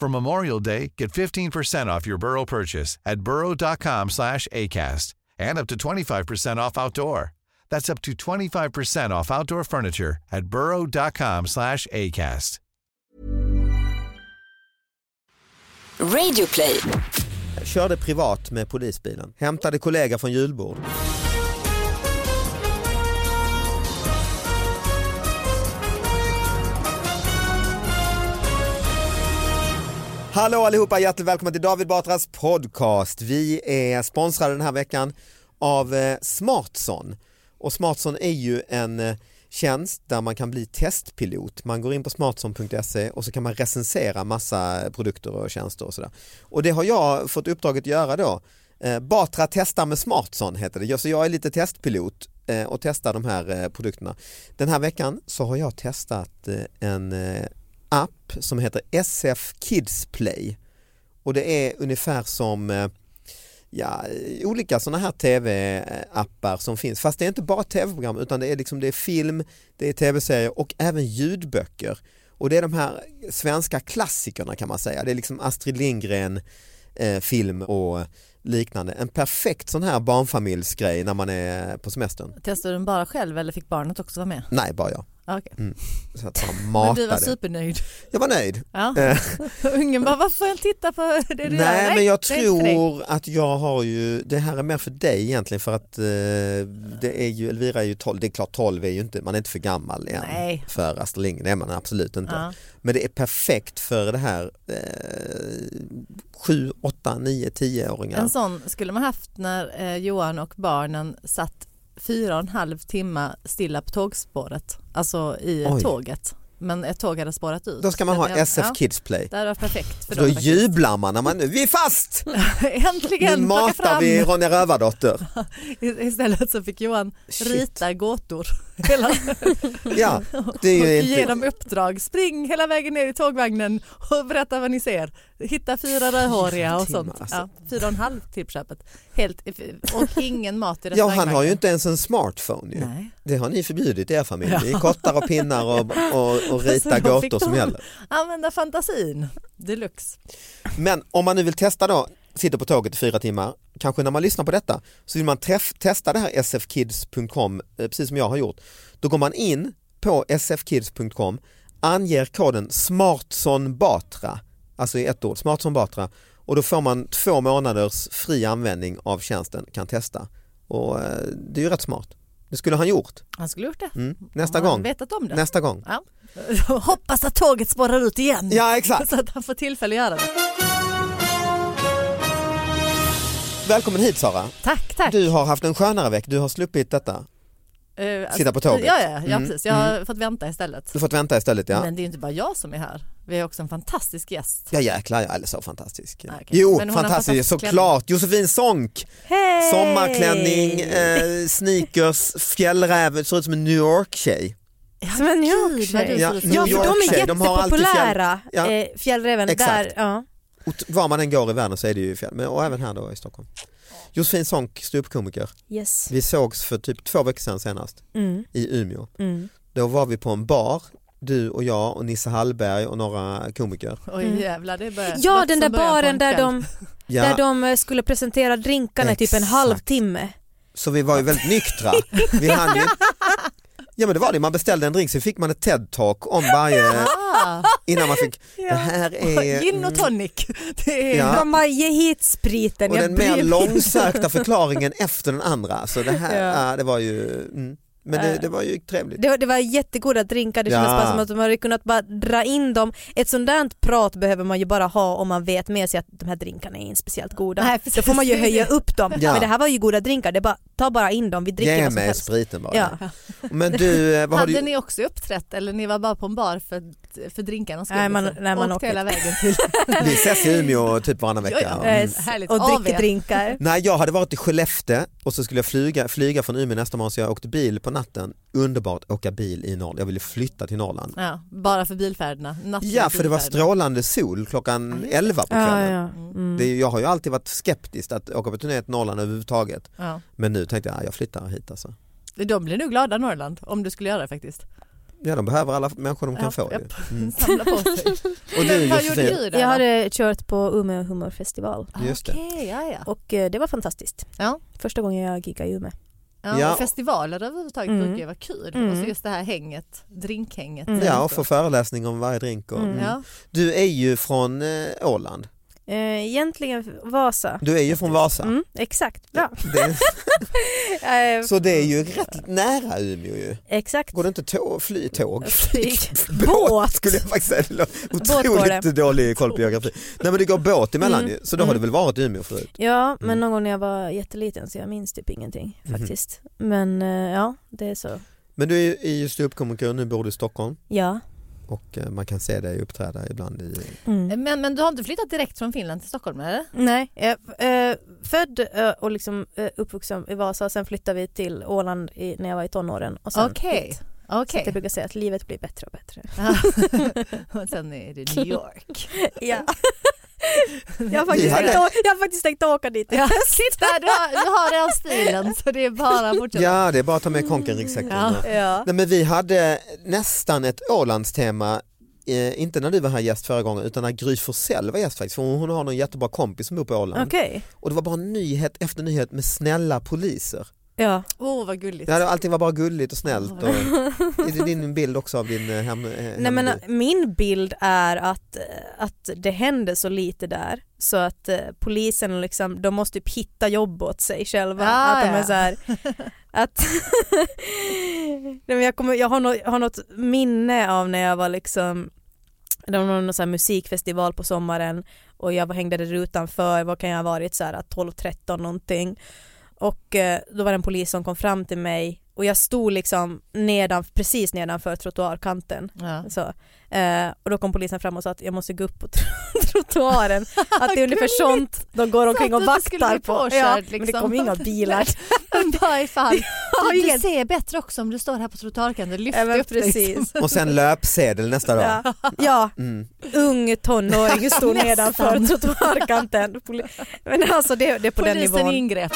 For Memorial Day, get 15% off your Burrow purchase at burrow.com slash ACAST and up to 25% off outdoor. That's up to 25% off outdoor furniture at burrow.com slash ACAST. Radio play. Körde privat med polisbilen. Hämtade kollega från julbord. Hallå allihopa, hjärtligt välkomna till David Batras podcast. Vi är sponsrade den här veckan av eh, Smartson. Och Smartson är ju en eh, tjänst där man kan bli testpilot. Man går in på smartson.se och så kan man recensera massa produkter och tjänster och sådär. Och det har jag fått uppdraget att göra då. Eh, Batra testar med Smartson heter det. Så jag är lite testpilot och testar de här produkterna. Den här veckan så har jag testat en app som heter SF Kids Play. Och det är ungefär som eh, ja, olika sådana här tv-appar som finns. Fast det är inte bara tv-program utan det är, liksom, det är film, det är tv-serier och även ljudböcker. Och det är de här svenska klassikerna kan man säga. Det är liksom Astrid Lindgren eh, film och liknande. En perfekt sån här barnfamiljsgrej när man är på semestern. Testade du den bara själv eller fick barnet också vara med? Nej, bara jag. Ah, okej. Mm. Så att man Men matade. du var supernöjd? Jag var nöjd. Ja. Eh, Ungen bara, varför får jag titta på det du gör? Nej men jag tror att jag har ju, det här är mer för dig egentligen för att eh, det är ju, Elvira är ju 12, det är klart 12 är ju inte, man är inte för gammal än Nej. för Astrid Lindgren, det är man absolut inte. Ja. Men det är perfekt för det här eh, 7, 8, 9, 10-åringar. En sån skulle man haft när eh, Johan och barnen satt fyra och en halv timme stilla på tågspåret, alltså i Oj. tåget. Men ett tåg hade spårat ut. Då ska man ha Det- SF ja, Kids Play. Det hade varit perfekt för Då faktiskt. jublar man när man, vi är fast! Äntligen Nu matar fram. vi Ronja Rövardotter. Istället så fick Johan Shit. rita gåtor. Hela, Ja, det är ju ge inte... dem uppdrag. Spring hela vägen ner i tågvagnen och berätta vad ni ser. Hitta fyra rödhåriga och sånt. alltså. Ja, fyra och en halv till på köpet. Helt, och ingen mat i Ja, han har ju inte ens en smartphone ju. Nej. Det har ni förbjudit i er familj. Det är kottar och pinnar och, och, och rita Så då fick gåtor som gäller. Använda fantasin deluxe. Men om man nu vill testa då, sitter på tåget i fyra timmar, kanske när man lyssnar på detta så vill man träff, testa det här sfkids.com eh, precis som jag har gjort. Då går man in på sfkids.com, anger koden smartsonbatra, alltså i ett ord, smartsonbatra och då får man två månaders fri användning av tjänsten, kan testa. Och eh, det är ju rätt smart. Det skulle han gjort. Han skulle gjort det. Mm. Nästa Han gång. vetat om det. Nästa gång. Ja. Hoppas att tåget spårar ut igen. Ja exakt. Så att han får tillfälle att göra det. Välkommen hit Sara. Tack, tack. Du har haft en skönare vecka, du har sluppit detta. Eh, alltså, Sitta på tåget. Ja, ja, ja Mm, precis. Jag har fått vänta istället. Du har fått vänta istället ja. Men det är ju inte bara jag som är här. Vi har också en fantastisk gäst. Ja jäklar, jag är så fantastisk. Nej, okej. Jo, fantastisk, fantastisk såklart. Josefin Sonck, Hej! sommarklänning, eh, sneakers, fjällräv, ser ut som en New York-tjej. Som en New Gud, York vad tjej. du Ja, Ja, en för de York-tjej, är de har alltid jättepopulära, Ja. eh, fjällräven. Exakt. Där, ja. Var man än går i världen så är det ju fjäll, men och även här då i Stockholm. Josefin Sonck, ståuppkomiker. Yes. Vi sågs för typ två veckor sedan senast Mm, i Umeå. mm. Då var vi på en bar du och jag och Nisse Hallberg och några komiker. Oj Mm. jävlar det börjar. Ja den där baren där de, Ja, där de eh, skulle presentera drinkarna i typ en halvtimme. Så vi var ju väldigt nyktra. Vi hann ju... Ja men det var det, man beställde en drink så fick man ett TED-talk om varje, innan man fick, det här är... gin och tonic. Det är... Ja. De bara ge hit spriten. Och den mer långsökta förklaringen efter den andra. Så det här, Ja. ja. det var ju, mm. Men det, det var ju trevligt. Det det var jättegoda drinkar, det kändes Ja. bara som att de hade kunnat bara dra in dem. Ett där prat behöver man ju bara ha om man vet med sig att de här drinkarna är inte speciellt goda. Nej, Då får man ju höja upp dem. Ja. Men det här var ju goda drinkar, det bara, ta bara in dem, vi dricker Ge vad som mig helst. spriten bara. Ja. Men du, eh, vad har Hade du... ni också uppträtt eller ni var bara på en bar för, för drinkarnas skull? Nej, man- liksom? nej, man Åkte hela vägen till... Vi ses i Umeå typ varannan vecka. Ja, ja. Mm. Eh, Härligt. Och dricker drinkar. Nej, jag hade varit i Skellefteå och så skulle jag flyga, flyga från Umeå nästa morgon så jag åkte bil på natten. Underbart åka bil i Norrland. Jag ville flytta till Norrland. Ja, bara för bilfärderna. Ja, för det var strålande sol klockan 11 på Ja, kvällen. ja. Mm. Det, jag har ju alltid varit skeptisk att åka på turné till Norrland överhuvudtaget. Ja. Men nu tänkte jag, ja, jag flyttar hit alltså. De blir nog glada Norrland om du skulle göra det faktiskt. Ja, de behöver alla människor de kan Ja, få. japp. Mm. Samla på sig. Och du Vad gjorde du där Jag då? hade kört på Umeå humorfestival Just det. Okej, ja, ja. och eh, det var fantastiskt. Ja. Första gången jag giggade i Umeå. Ja, Festivaler överhuvudtaget Mm. brukar ju vara kul. Mm. Och så just det här hänget, drinkhänget. Mm. Ja, och få föreläsning om varje drink. Och, Mm. mm. Du är ju från eh, Åland. Eh, egentligen Vasa. Du är ju från Vasa. Mm, exakt, bra. Det, Eh, så det är ju rätt nära Umeå ju. exakt. Går det inte tå- fly tåg? Flyg. Båt skulle jag faktiskt säga. Låter Båt Otroligt dålig koll på geografi. Nej men det går båt emellan Mm. ju. Så då har Mm. du väl varit i Umeå förut? Ja, men Mm. någon gång när jag var jätteliten så jag minns typ ingenting Mhm. faktiskt. Men eh, ja, det är så. Men du är ju ståuppkomiker, nu bor du i Stockholm Ja. Och eh, man kan se dig uppträda ibland i... Mm. Men, men du har inte flyttat direkt från Finland till Stockholm eller? Nej, jag är eh, född eh, och liksom eh, uppvuxen i Vasa sen flyttade vi till Åland i, när jag var i tonåren. och sen Okej. hit. Så jag brukar säga att livet blir bättre och bättre. och sen är det New York. Ja. Jag, har faktiskt hade- tänkt, å- jag har faktiskt tänkt åka dit. Ja, titta du har, du har den stilen så det är bara att fortsätta. Ja det är bara att ta med konken-ryggsäcken. Ja. Ja. Nej, men vi hade nästan ett Ålandstema Eh, inte när du var här gäst förra gången utan när Gry Forssell var gäst faktiskt. För hon har någon jättebra kompis som bor på Åland. Okej. Och det var bara nyhet efter nyhet med snälla poliser. Ja. Åh vad gulligt. Det- allting var bara gulligt och snällt. Och, är det din bild också av din eh, hem, eh, Nej, men, hemby? min bild är att, eh, att det händer så lite där så att eh, polisen liksom, de måste typ hitta jobb åt sig själva. Ah, att de är ja. så här, att Nej, men jag, kommer, jag, har något, jag har något minne av när jag var liksom det var någon så här musikfestival på sommaren och jag var hängde där utanför, vad kan jag ha varit, så här 12-13 någonting. Och eh, då var det en polis som kom fram till mig och jag stod liksom nedan, precis nedanför trottoarkanten. Ja. Så, eh, och då kom polisen fram och sa att jag måste gå upp på tr- trottoaren. Att det är ungefär sånt de går omkring och vaktar på. påkörd, Ja, men det liksom. kom inga bilar. Du, du ser bättre också om du står här på trottoarkanten. Lyft Ja, upp dig. precis. Och sen löpsedel nästa dag. Ja, ja Mm. ung tonåring stod nedanför trottoarkanten. Men alltså det, det är på den Polisen nivån. ingrep.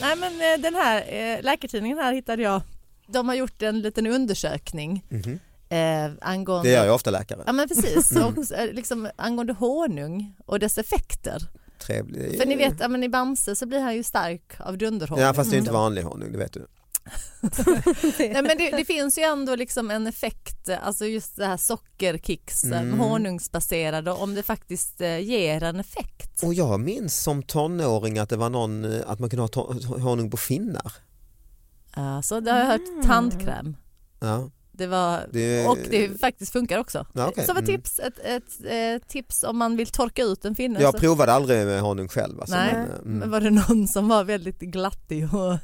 Nej men eh, den här eh, Läkartidningen här hittade jag. De har gjort en liten undersökning Mhm. eh, angående Det gör ju ofta läkare. Ja men precis, och, liksom, angående honung och dess effekter. Trevlig. För ni vet, ja, men i Bamse så blir han ju stark av dunderhonung. Ja fast det är inte vanlig honung, det vet du. Nej, men det, det finns ju ändå liksom en effekt, alltså just det här sockerkicksen, Mm. honungsbaserade, om det faktiskt eh, ger en effekt. Och jag minns som tonåring att det var någon, eh, att man kunde ha honung på finnar. Alltså, det har jag hört, tandkräm. Ja, Det var, det, och det faktiskt funkar också. Ja, okej. Som ett Mm. tips, ett, ett, eh, tips om man vill torka ut en finne. jag så- provade aldrig med honung själv. Alltså, Nej, men, eh, Men mm. var det någon som var väldigt glattig och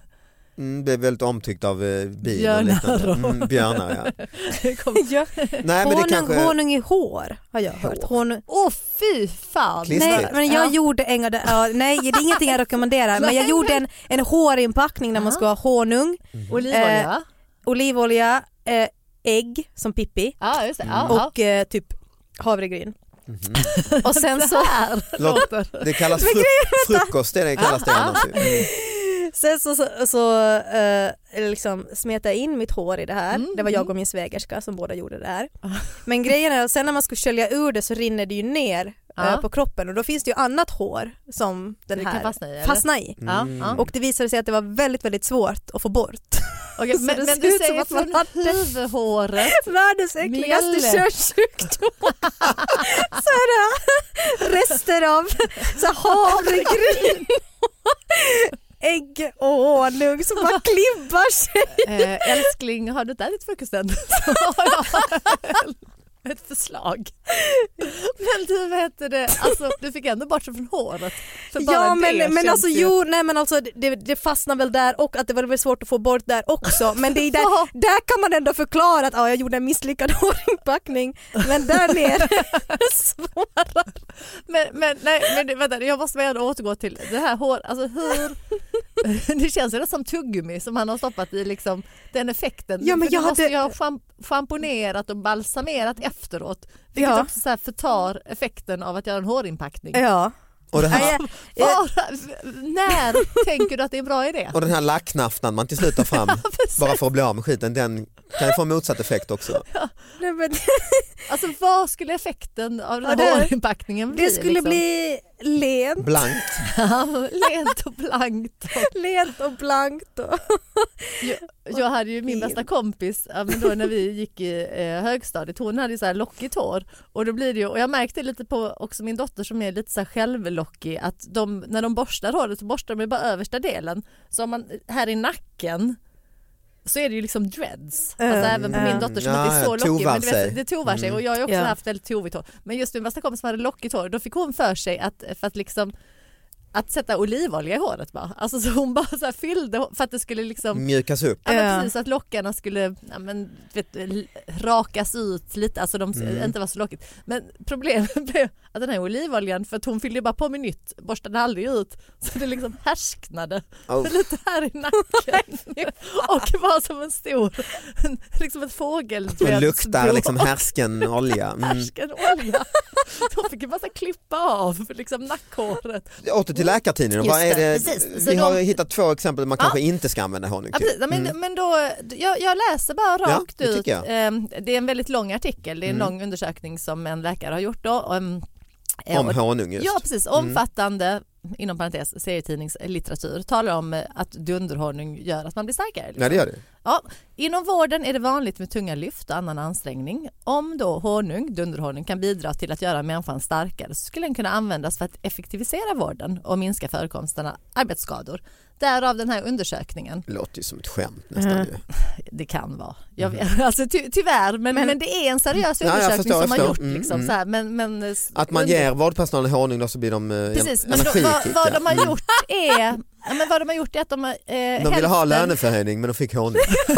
Mm, blev väldigt omtyckt av eh, bin Björnar liknande. och- Mm, björnar ja. Ja. Nej men det Honung, kanske, honung i hår har jag hört. Hår. Honung. Åh fy fan! Klistrigt. Nej, men jag Ja. gjorde en, ja, nej det är ingenting jag rekommenderar men jag gjorde en, en hårinpackning där man ska ha honung, Olivolja? olivolja, eh, ägg som Pippi Mm. ja. och eh, typ havregryn. Mhm. Och sen så, här Låt- det kallas fru- frukost, det, det kallas det annars. Sen så, så, så eh, liksom smet jag in mitt hår i det här. Mm, Det var jag och min svägerska som båda gjorde det här. Men grejen är att sen när man ska skölja ur det så rinner det ju ner eh, på kroppen och då finns det ju annat hår som den Det här fastna i, eller? fastnar i. Mm. Och det visade sig att det var väldigt väldigt svårt att få bort. Så men, men du säger från huvudhåret. Världens äckligaste Mjälle. köttsjukdom. så här, rester av så havregryn ägg och honung som bara klibbar sig. Eh, älskling, har du inte ätit frukost än? Så ett förslag. Men du, vad heter det, alltså, du fick ändå bort det från håret. Bara Ja men, men alltså ju- jo, nej men alltså det, det fastnar väl där och att det var väl svårt att få bort där också men det är där, där kan man ändå förklara att ja, jag gjorde en misslyckad hårinpackning men där nere svårare. Men, men, nej, men vänta, jag måste ändå återgå till det här hår, alltså hur, det känns ju som tuggummi som han har stoppat i liksom den effekten. Ja, men För jag du måste hade- ju ha schamp- schamponerat och balsamerat efteråt vilket Ja. också så här förtar effekten av att göra en hårinpackning. Ja. Och, det här, Bara, när tänker du att det är en bra idé? och den här lacknaftan man till slut tar fram bara för att bli av med skiten, den kan ju få motsatt effekt också. nej, men, Alltså vad skulle effekten av den Ja, här det- hårinpackningen bli? det skulle liksom? bli lent, Blankt. Lent och blankt. Och lent och blankt och jag, jag hade ju min bästa kompis ja, men då när vi gick i eh, högstadiet, hon hade ju så här lockigt hår och då blir det ju, och jag märkte lite på också min dotter som är lite så här självlockig att de, när de borstar håret så borstar de bara översta delen så om man här i nacken så är det ju liksom dreads. Alltså Mm, även på min mm. dotter som Ja, inte är så ja, lockig. Men du sig. vet, det tovar sig Mm. och jag har ju också Ja. haft väldigt tovigt hår. Men just min bästa kompis som hade lockigt hår, då fick hon för sig att, för att liksom att sätta olivolja i håret bara. Alltså så hon bara så här fyllde för att det skulle liksom Mjukas upp. Ja, men precis, att lockarna skulle ja, men, vet, rakas ut lite, alltså de Mm. inte var så lockigt. Men problemet blev att den här olivoljan, för att hon fyllde bara på med nytt, borstade aldrig ut, så det liksom härsknade Oh. lite här i nacken och var som en stor, liksom ett fågel. Och luktar liksom härsken olja. Mm. Härsken olja. De fick ju bara så här klippa av liksom nackhåret. Till Läkartidningen, vad är det, precis. Vi har de- hittat två exempel där man Ja. kanske inte ska använda honung Ja, till. precis. men, Mm. men då, jag, jag läser bara Ja, rakt det ut. jag. Ehm, Det är en väldigt lång artikel, det är en Mm. lång undersökning som en läkare har gjort då. Ehm, eh, Om och- honung just. Ja precis, Mm. omfattande inom parentes serietidningslitteratur talar om att dunderhonung gör att man blir starkare. liksom. Nej det gör det. Ja, inom vården är det vanligt med tunga lyft och annan ansträngning. Om då honung, dunderhonung, kan bidra till att göra människan starkare så skulle den kunna användas för att effektivisera vården och minska förekomsten av arbetsskador. Därav den här undersökningen. Det låter ju som ett skämt nästan Mm. Det kan vara. Jag vet, alltså, ty, tyvärr, men, men, det är en seriös Ja, jag undersökning förstår, som jag har gjort. förstår. Mm, Liksom, mm. så här, men, men, Att man under- ger vårdpersonalen honung då så blir de eh, Precis, men då, vad, vad de har Mm. gjort är, ja, men vad de har gjort är att de har... Eh, De ville ha hälften- löneförhöjning men de fick honung.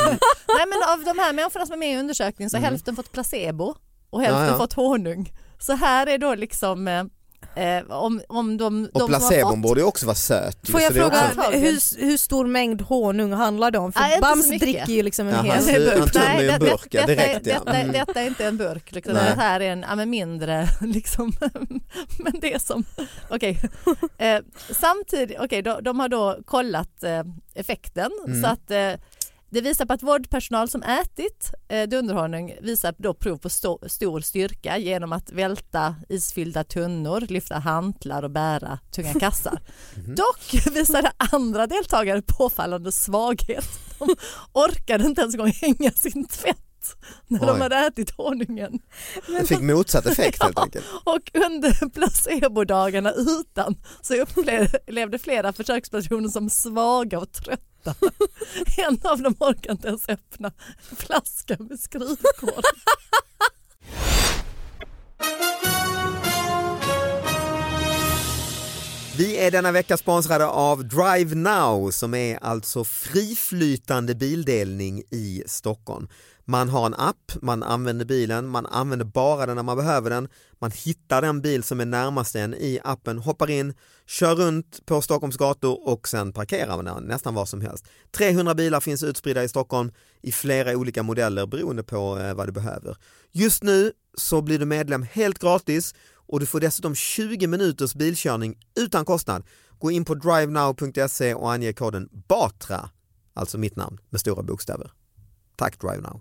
Nej men av de här människorna som är med i undersökningen så har hälften fått placebo och hälften Mm. Ja, ja. fått honung. Så här är då liksom eh, om, om de, de Och har placebon fått borde ju också vara söt. Får jag fråga också- hur, hur stor mängd honung handlar det om? För Nej, Bams dricker ju liksom en Ja, hel... han- han tömmer ju en det- burk, detta, är- direkt, ja. detta, Mm. detta är inte en burk, liksom. Det här är en ja, men mindre, liksom. men det är som, okej. Eh, samtidigt, okej, de, de har då kollat eh, effekten Mm. så att eh, det visar på att vårdpersonal som ätit eh, dunderhonung visar då prov på sto- stor styrka genom att välta isfyllda tunnor, lyfta hantlar och bära tunga kassar. Mhm. Dock visade andra deltagare påfallande svaghet. De orkade inte ens en gång hänga sin tvätt när de Oj. hade ätit honungen. Det fick motsatt effekt helt enkelt. Och under placebodagarna utan så upplevde flera försökspersoner som svaga och trötta. En av dem orkade inte ens öppna en flaska med skrivkod. Vi är denna vecka sponsrade av Drive Now som är alltså friflytande bildelning i Stockholm. Man har en app, man använder bilen, man använder bara den när man behöver den. Man hittar den bil som är närmast en i appen, hoppar in, kör runt på Stockholms gator och sen parkerar man den nästan var som helst. 300 bilar finns utspridda i Stockholm i flera olika modeller beroende på eh, vad du behöver. Just nu så blir du medlem helt gratis och du får dessutom 20 minuters bilkörning utan kostnad Gå in på drivenow.se och ange koden BATRA, alltså mitt namn med stora bokstäver. Tack DriveNow.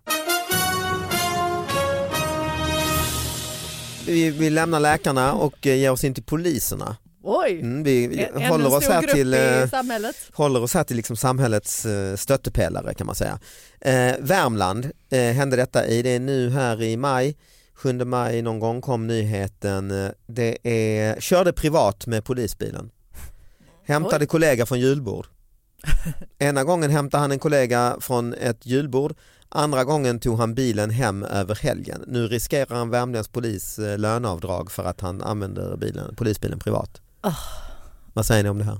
Vi, vi lämnar läkarna och eh, ger oss in till poliserna. Oj, Mm, vi en, håller en oss här till i eh, samhället. håller oss här till liksom samhällets eh, stöttepelare kan man säga. Eh, Värmland eh, hände detta i, det är nu här i maj, 7 maj någon gång kom nyheten, det är, körde privat med polisbilen. Hämtade Oj. kollega från julbord. Ena gången hämtade han en kollega från ett julbord, andra gången tog han bilen hem över helgen. Nu riskerar han Värmlands polis eh, löneavdrag för att han använder bilen, polisbilen privat. Vad säger ni om det här?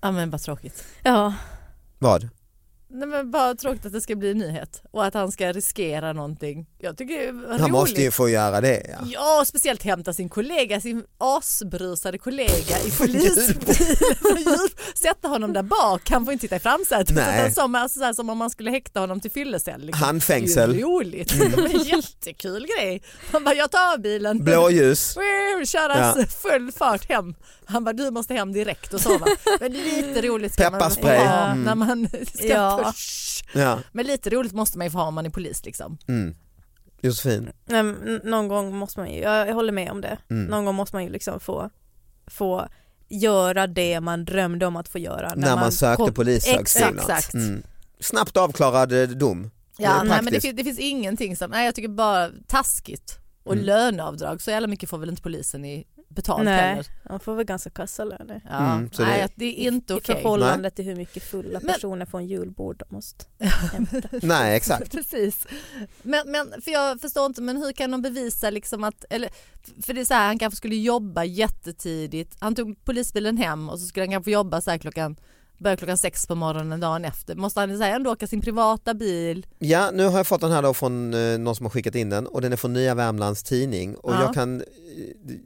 Ja men vad tråkigt. Ja, Vad? Nej, men bara tråkigt att det ska bli nyhet och att han ska riskera någonting. Jag tycker det är roligt. Han måste ju få göra det. Ja. Ja, speciellt hämta sin kollega, sin asbrusade kollega i polisbilen. Sätta honom där bak, han får inte sitta i framsätet. Nej. Som, alltså, så här, som om man skulle häkta honom till fyllecell. Liksom. Handfängsel. Det är ju roligt, det är en jättekul grej. Han bara, jag tar bilen. Blåljus. Köras Ja. full fart hem. Han bara, du måste hem direkt och sova. Men lite roligt ska man få Pepparspray. ha Mm. när man ska Ja. Ja. Men lite roligt måste man ju få ha om man är polis liksom. Mm. Josefin. nej, någon gång måste man ju, jag, håller med om det. Mm. Någon gång måste man ju liksom få, få göra det man drömde om att få göra. När man sökte kom- polishögskolan. Exakt. Mm. Snabbt avklarad eh, dom. Ja, nej, men det, praktiskt. fin- det finns ingenting som, nej jag tycker bara taskigt. Och Mm. löneavdrag, så jävla mycket får väl inte polisen i betalt Nej, heller. man får väl ganska kassa löner. Ja, Mm, så nej, det- det är inte I okej. förhållande till hur mycket fulla Men- personer från julbord de måste hämta. Nej exakt. Precis. Men, men för jag förstår inte, men hur kan de bevisa liksom att, eller, för det är så här, han kanske skulle jobba jättetidigt, han tog polisbilen hem och så skulle han kanske jobba så här klockan, börja klockan sex på morgonen dagen efter. Måste han ändå åka sin privata bil? Ja, nu har jag fått den här då från eh, någon som har skickat in den och den är från Nya Värmlands Tidning och Ja. jag kan eh,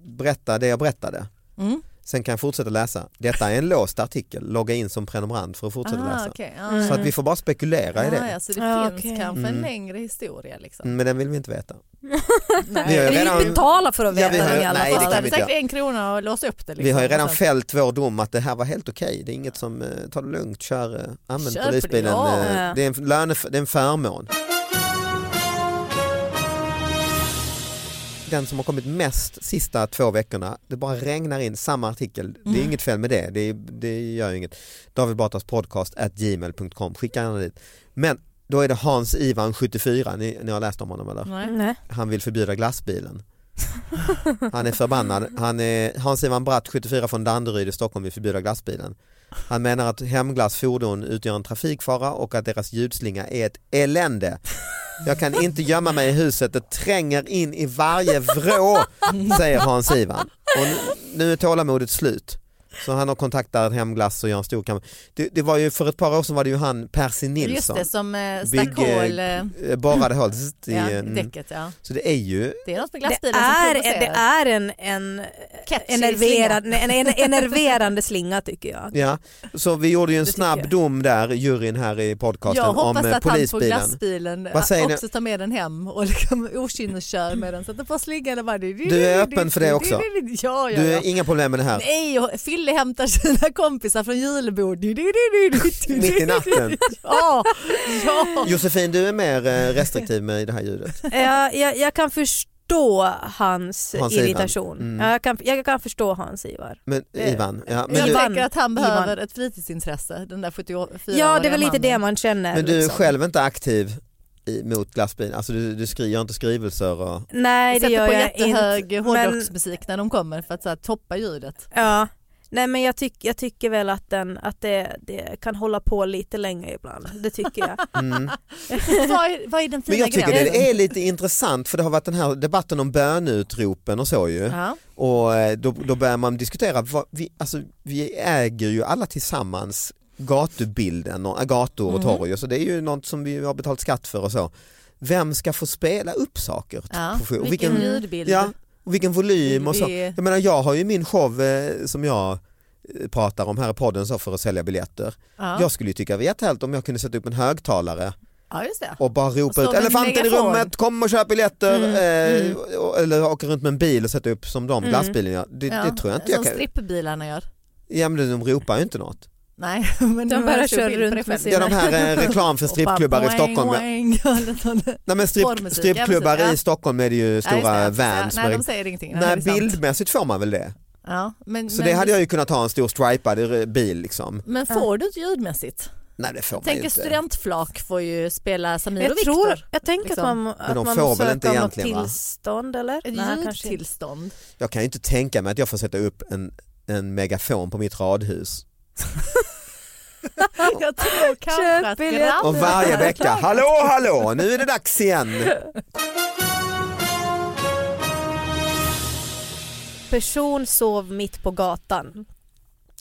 berätta det jag berättade. Mm. Sen kan jag fortsätta läsa. Detta är en låst artikel, logga in som prenumerant för att fortsätta läsa. Ah, okej. Ja. Så att vi får bara spekulera i det. ja, så det Ja, finns okej. kanske en Mm. längre historia liksom. Mm, Men den vill vi inte veta. Nej. Vi har ju Vi redan- betalar för att Ja, veta vi har- den i alla nej, det fall. kan vi det inte säkert en krona att låsa upp det. Liksom. Vi har ju redan Och sen- fällt vår dom att det här var helt okej. Det är inget som, eh, ta det lugnt, kör, eh, använd polisbilen. det, ja. eh, Det är en, löne, det är en förmån. Den som har kommit mest sista två veckorna, det bara regnar in samma artikel. Det är Mm. inget fel med det, det, det gör inget. David Batras podcast at gmail.com, skicka gärna dit. Men då är det Hans Ivan 74, ni, ni har läst om honom eller? Nej. Han vill förbjuda glassbilen. Han är förbannad. Han är, Hans-Ivan Bratt, 74 från Danderyd i Stockholm vill förbjuda glassbilen. Han menar att Hemglass fordon utgör en trafikfara och att deras ljudslinga är ett elände. Jag kan inte gömma mig i huset, det tränger in i varje vrå, säger Hans-Ivan. Och nu, nu är tålamodet slut. Så han har kontaktat Hemglass och gör en stor kampanj. Det, det var ju för ett par år sedan var det ju han Percy Just Nilsson. det, som eh, stack hål eh, eh, borrade hål i, ja, i en- däcket. Ja. Så det är ju Det är något med Det glassbilen som är, provocerar. det är en, en Catchy enerverad, en, en enerverande slinga tycker jag. Ja, så vi gjorde ju en Det snabb jag. dom där, juryn här i podcasten Jag om hoppas eh, att han på polisbilen. glassbilen ni? också tar med den hem och liksom okynneskör med den så att den får slinga. Du är öppen för det också? Ja, ja, Du ja. är inga problem med det här? Nej, Fille hämtar sina kompisar från julbord. Mitt i natten? Ja, ja. Josefin, du är mer eh, restriktiv med det här ljudet. Jag, jag, jag kan förstå hans, Hans Ivan. irritation. Mm. Ja, jag, kan, jag kan förstå Hans Ivar. Men Det- Ivan, ja, men, jag du, Ivan- tänker att han Ivan. behöver ett fritidsintresse, den där 74 Ja det är väl lite det man känner. men du är liksom. själv inte aktiv i, mot glassbilen, alltså du, du skriver inte skrivelser och Nej det Sätter gör på jag jättehög inte. Men, hårdrocksmusik när de kommer för att så här, toppa ljudet. ja. Nej men jag, tyck, jag tycker väl att, den, att det, det kan hålla på lite länge ibland. Det tycker jag. mm. vad, är, vad är den fina Men jag tycker gränsen? det är lite intressant för det har varit den här debatten om bönutropen och så ju. Ja. Och eh, då, då börjar man diskutera, vad, vi, alltså, vi äger ju alla tillsammans gatubilden, och, gator och Mhm. torg och så det är ju något som vi har betalt skatt för och så. Vem ska få spela upp saker? Ja. Vilken, vilken, ljudbild. ja, och vilken volym Vill och så. Jag menar jag har ju min show eh, som jag eh, pratar om här i podden så för att sälja biljetter. Ja. Jag skulle ju tycka det var jättehärligt om jag kunde sätta upp en högtalare ja och bara ropa Och ut elefanten i megafon." rummet, kom och köp biljetter Mm, eh, mm. eller åka runt med en bil och sätta upp som de Mm. glassbilen gör. Det, Ja, det tror jag inte jag Som kan. strippbilarna gör. Ja men de ropar ju inte något. Nej, men De bara kör runt med själv. sin- Ja de här eh, reklam för strippklubbar i Stockholm. boing. Nej men stripp, strippklubbar ja, i Stockholm är det ju stora det, vans. Nej, med- de säger ingenting. Nej, är bildmässigt får man väl det. Ja, men, Så men, det hade jag ju kunnat ha en stor stripad bil liksom. men får du inte ljudmässigt? Nej det får man ju Tänker inte. studentflak får ju spela Samir Jag och Viktor. tror, jag tänker liksom. att man, Men att de man får väl inte något egentligen, va? tillstånd eller? Ett Nej, ljudtillstånd. Jag kan ju inte tänka mig att jag får sätta upp en, en megafon på mitt radhus. Jag tror kanske att grabbar Och varje vecka, hallå hallå nu är det dags igen. Person sov mitt på gatan.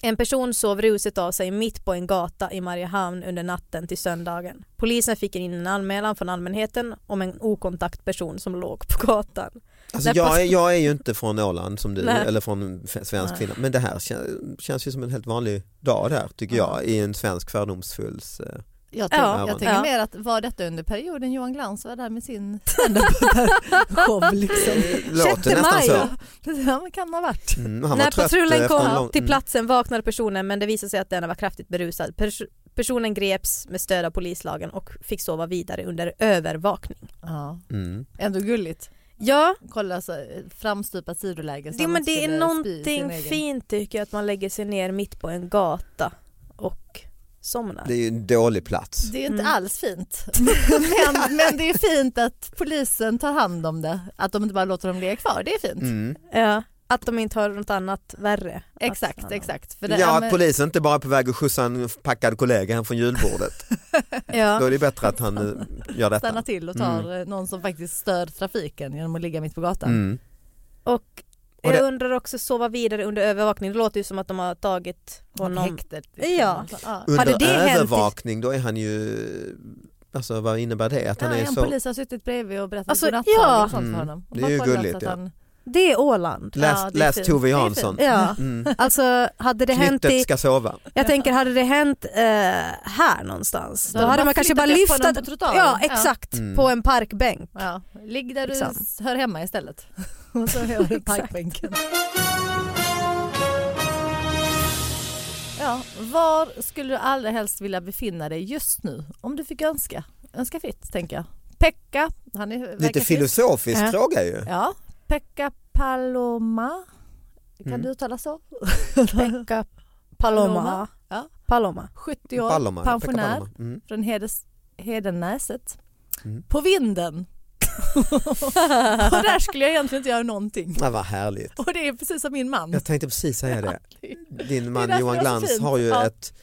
En person sov ruset av sig mitt på en gata i Mariehamn under natten till söndagen. Polisen fick in en anmälan från allmänheten om en okontakt person som låg på gatan. Alltså Nej, jag, är, jag är ju inte från Åland som du, Nej. eller från svensk kvinna, men det här kän, känns ju som en helt vanlig dag där tycker jag i en svensk fördomsfulls... eh, Jag, tänker, Ja, jag tänker ja. mer att var detta under perioden Johan Glans var där med sin stand-up-show liksom. Låter 6 nästan maj. så. Ja, men kan ha varit. Mm, han var När patrullen kom lång- till mm. platsen vaknade personen men det visade sig att den var kraftigt berusad. Pers- personen greps med stöd av polislagen och fick sova vidare under övervakning. Ja. Mm. Ändå gulligt. Ja, Kolla så, framstupat sidoläge. så det, men det är någonting fint tycker jag att man lägger sig ner mitt på en gata och somnar. Det är ju en dålig plats. Det är inte Mm. alls fint. men, men det är fint att polisen tar hand om det. Att de inte bara låter dem ligga kvar. Det är fint. Mm. Ja, att de inte har något annat värre. Exakt, att, exakt. För det, Ja, men- att polisen inte bara är på väg att skjutsa en packad kollega hem från julbordet. Då Ja. är det bättre att han eh, gör detta. stannar till och tar eh, någon som faktiskt stör trafiken genom att ligga mitt på gatan. Mm. Och jag det- undrar också sova vidare under övervakning. Det låter ju som att de har tagit Honom. Häktet. Ja. ja. Under Hade det hänt övervakning då är han ju, alltså vad innebär det? Att han Ja, är en så, polis har suttit bredvid och berättat Alltså, godnattsaga ja. och sånt Mm. för honom. Och Det är ju gulligt, att ja. han- Det är Åland. läs, Ja, läs. Tove Jansson. Ja, Mm. alltså hade det hänt Knyttet i, ska sova. jag tänker hade det hänt eh, här någonstans Då då hade man kanske bara lyft att, ja exakt, Mm. på en parkbänk. Ja, ligg där du Liksom. s- hör hemma istället. och så hör du parkbänken. Ja, var skulle du allra helst vilja befinna dig just nu? Om du fick önska. Önska fritt tänker jag. Pekka, han är, Lite filosofisk Ja. fråga ju. Ja, Pekka Paloma. Kan Mm. du uttala så? Pekka Paloma. Paloma. Ja. Paloma. 70 år, Paloma, pensionär Paloma. Mm. från Hedes, Hedenäset. Mm. På vinden. och där skulle jag egentligen inte göra någonting. Ja, vad härligt. Och det är precis som min man. Jag tänkte precis säga det. Din man Johan Glans har ju Ja. ett,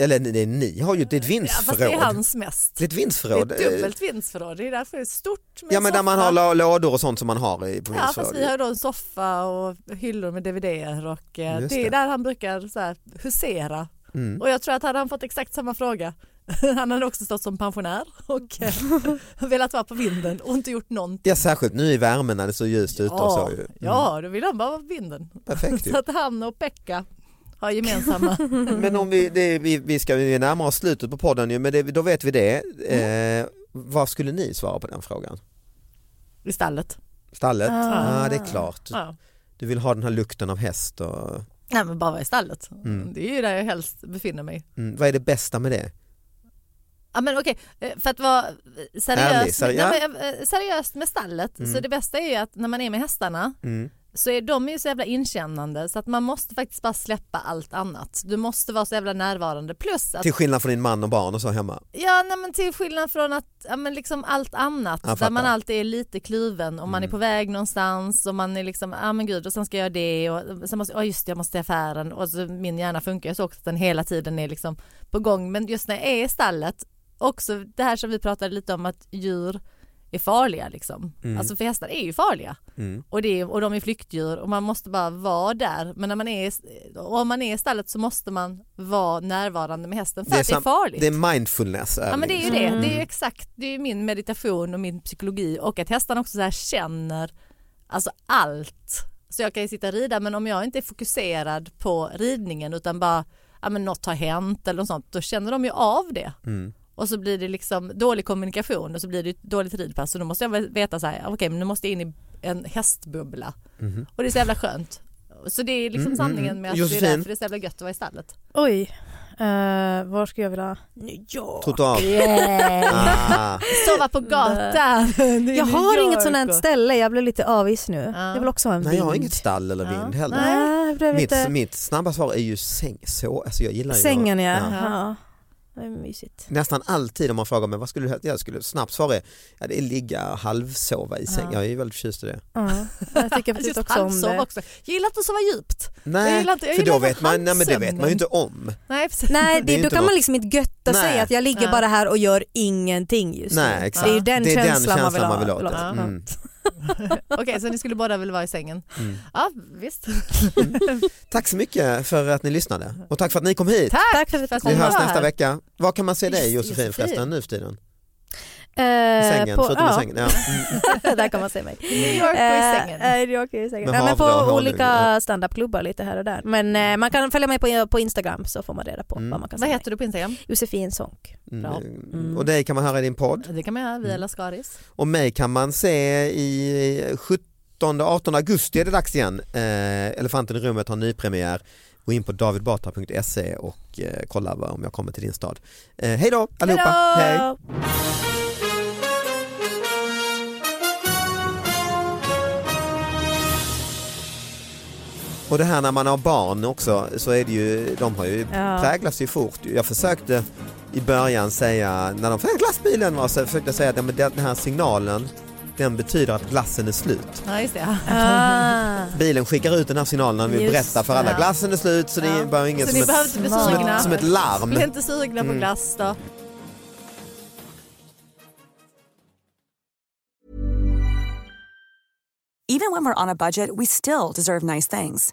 eller det är ni har ju det ett Ja, fast det är hans mest. Det är ett Det är ett dubbelt vindsförråd. Det är därför det är stort Ja men där man har lå- lådor och sånt som man har i på Ja fast vi har då en soffa och hyllor med dvd och eh, Just det är det. där han brukar så här, husera. Mm. Och jag tror att hade han fått exakt samma fråga han hade också stått som pensionär och eh, velat vara på vinden och inte gjort någonting. Ja särskilt nu i värmen när det är så ljust ute och så. Mm. ja, då vill han bara vara på vinden. Perfekt. Så att han och Pekka har gemensamma. Men om vi, det, vi, vi ska vi närma oss slutet på podden ju, men det, då vet vi det. Eh, vad skulle ni svara på den frågan? I stallet. Stallet? Ah. Ja det är klart. Ja. Du vill ha den här lukten av häst och Nej men bara vara i stallet. Mm. Det är ju där jag helst befinner mig. mm, vad är det bästa med det? Ja men okej, eh, för att vara Ärlig, seriös, seri- nej, men, eh, seriöst med stallet så det bästa är ju att när man är med hästarna Mm. Så är de ju så jävla inkännande så att man måste faktiskt bara släppa allt annat. Du måste vara så jävla närvarande plus att Till skillnad från din man och barn och så hemma. Ja, nej, men till skillnad från att, ja, men liksom allt annat Jag där man fattar. Mm. alltid är lite kluven om man är på väg någonstans och man är liksom, ja men gud och sen ska jag göra det och sen måste, ja just det, jag måste till affären och så min hjärna funkar ju så också att den hela tiden är liksom på gång men just när jag är i stallet också det här som vi pratade lite om att djur är farliga liksom. Alltså för hästar är ju farliga Mm. och, det och de är flyktdjur och man måste bara vara där men när man är, om man är i stallet så måste man vara närvarande med hästen för att det är farligt. det är mindfulness. Ja men det är ju det, liksom. det är ju exakt, det är min meditation och min psykologi och att hästarna också så här känner alltså allt. Så jag kan ju sitta och rida men om jag inte är fokuserad på ridningen utan bara, ja men något har hänt eller något sånt, då känner de ju av det. Mm. Och så blir det liksom dålig kommunikation och så blir det ett dåligt ridpass och då måste jag veta så här, okej men nu måste jag in i en hästbubbla. Mhm. Och det är så jävla skönt. Så det är liksom Mm, sanningen med att Josefin? det är därför det är så jävla gött att vara i stallet. Oj, uh, var skulle jag vilja? New York. Trottoar. Yeah. Ah. Sova på gatan. Jag har inget sånt här ställe, jag blev lite avis nu. Ja. Det vill också ha en Nej jag har vind. inget stall eller vind Ja. heller. Nej, jag blev Mitt, mitt snabba svar är ju säng. Så, alltså jag gillar ju Sängen ja. ja. Ja. Det är mysigt. Nästan alltid om man frågar mig vad skulle du helst- jag skulle snabbt svara är, ja, det är ligga halvsova i säng. Ja. Jag är ju väldigt förtjust i det. Ja. Jag tycker precis också om det. också. Jag gillar inte att sova djupt. Jag Nej, gillar inte- jag för då vet man, nej, men det vet man ju inte om. Nej, precis. Nej, Det då kan något- man liksom inte götta sig Nej. att jag ligger Ja. bara här och gör ingenting just Nej nu. exakt. Det är ju den det är känslan, den man vill ha. man vill ha. Ja. Mm. Okej, så ni skulle båda vilja vara i sängen? Mm. Ja, visst. Tack så mycket för att ni lyssnade och tack för att ni kom hit. Tack, Tack för att Vi kom. hörs var nästa vecka. Var kan man se dig Josefin. förresten nu för tiden? Eh, I sängen, på, ja. i sängen. Ja. Mm. där kan man se mig. New York och i sängen. Eh, eh, New York och i sängen. Ja, men på olika ja. standupklubbar lite här och där. Men eh, man kan följa mig på, på Instagram så får man reda på Mm. vad man kan Vad heter du på Instagram? Josefin Sonck. Bra. Mm. Och dig kan man höra i din podd. Det kan man göra Mm. via Lascaris. Och mig kan man se i 17-18 augusti är det dags igen. Eh, Elefanten i rummet har nypremiär. Gå in på davidbatra.se och eh, kolla om jag kommer till din stad. Eh, hej då allihopa! Hej. Och det här när man har barn också så är det ju, de har ju Ja. präglas ju fort. Jag försökte i början säga, när de fick glassbilen var så försökte jag säga att ja, men den här signalen den betyder att glassen är slut. Ja, just det. Ah. Bilen skickar ut den här signalen när vi berättar för alla glassen är slut så det är Ja. bara inget Så som, ni ett, behöver inte bli som ett- som ett larm. Bli inte sugna på Mm. glass då. Even when we're on a budget, we still deserve nice things.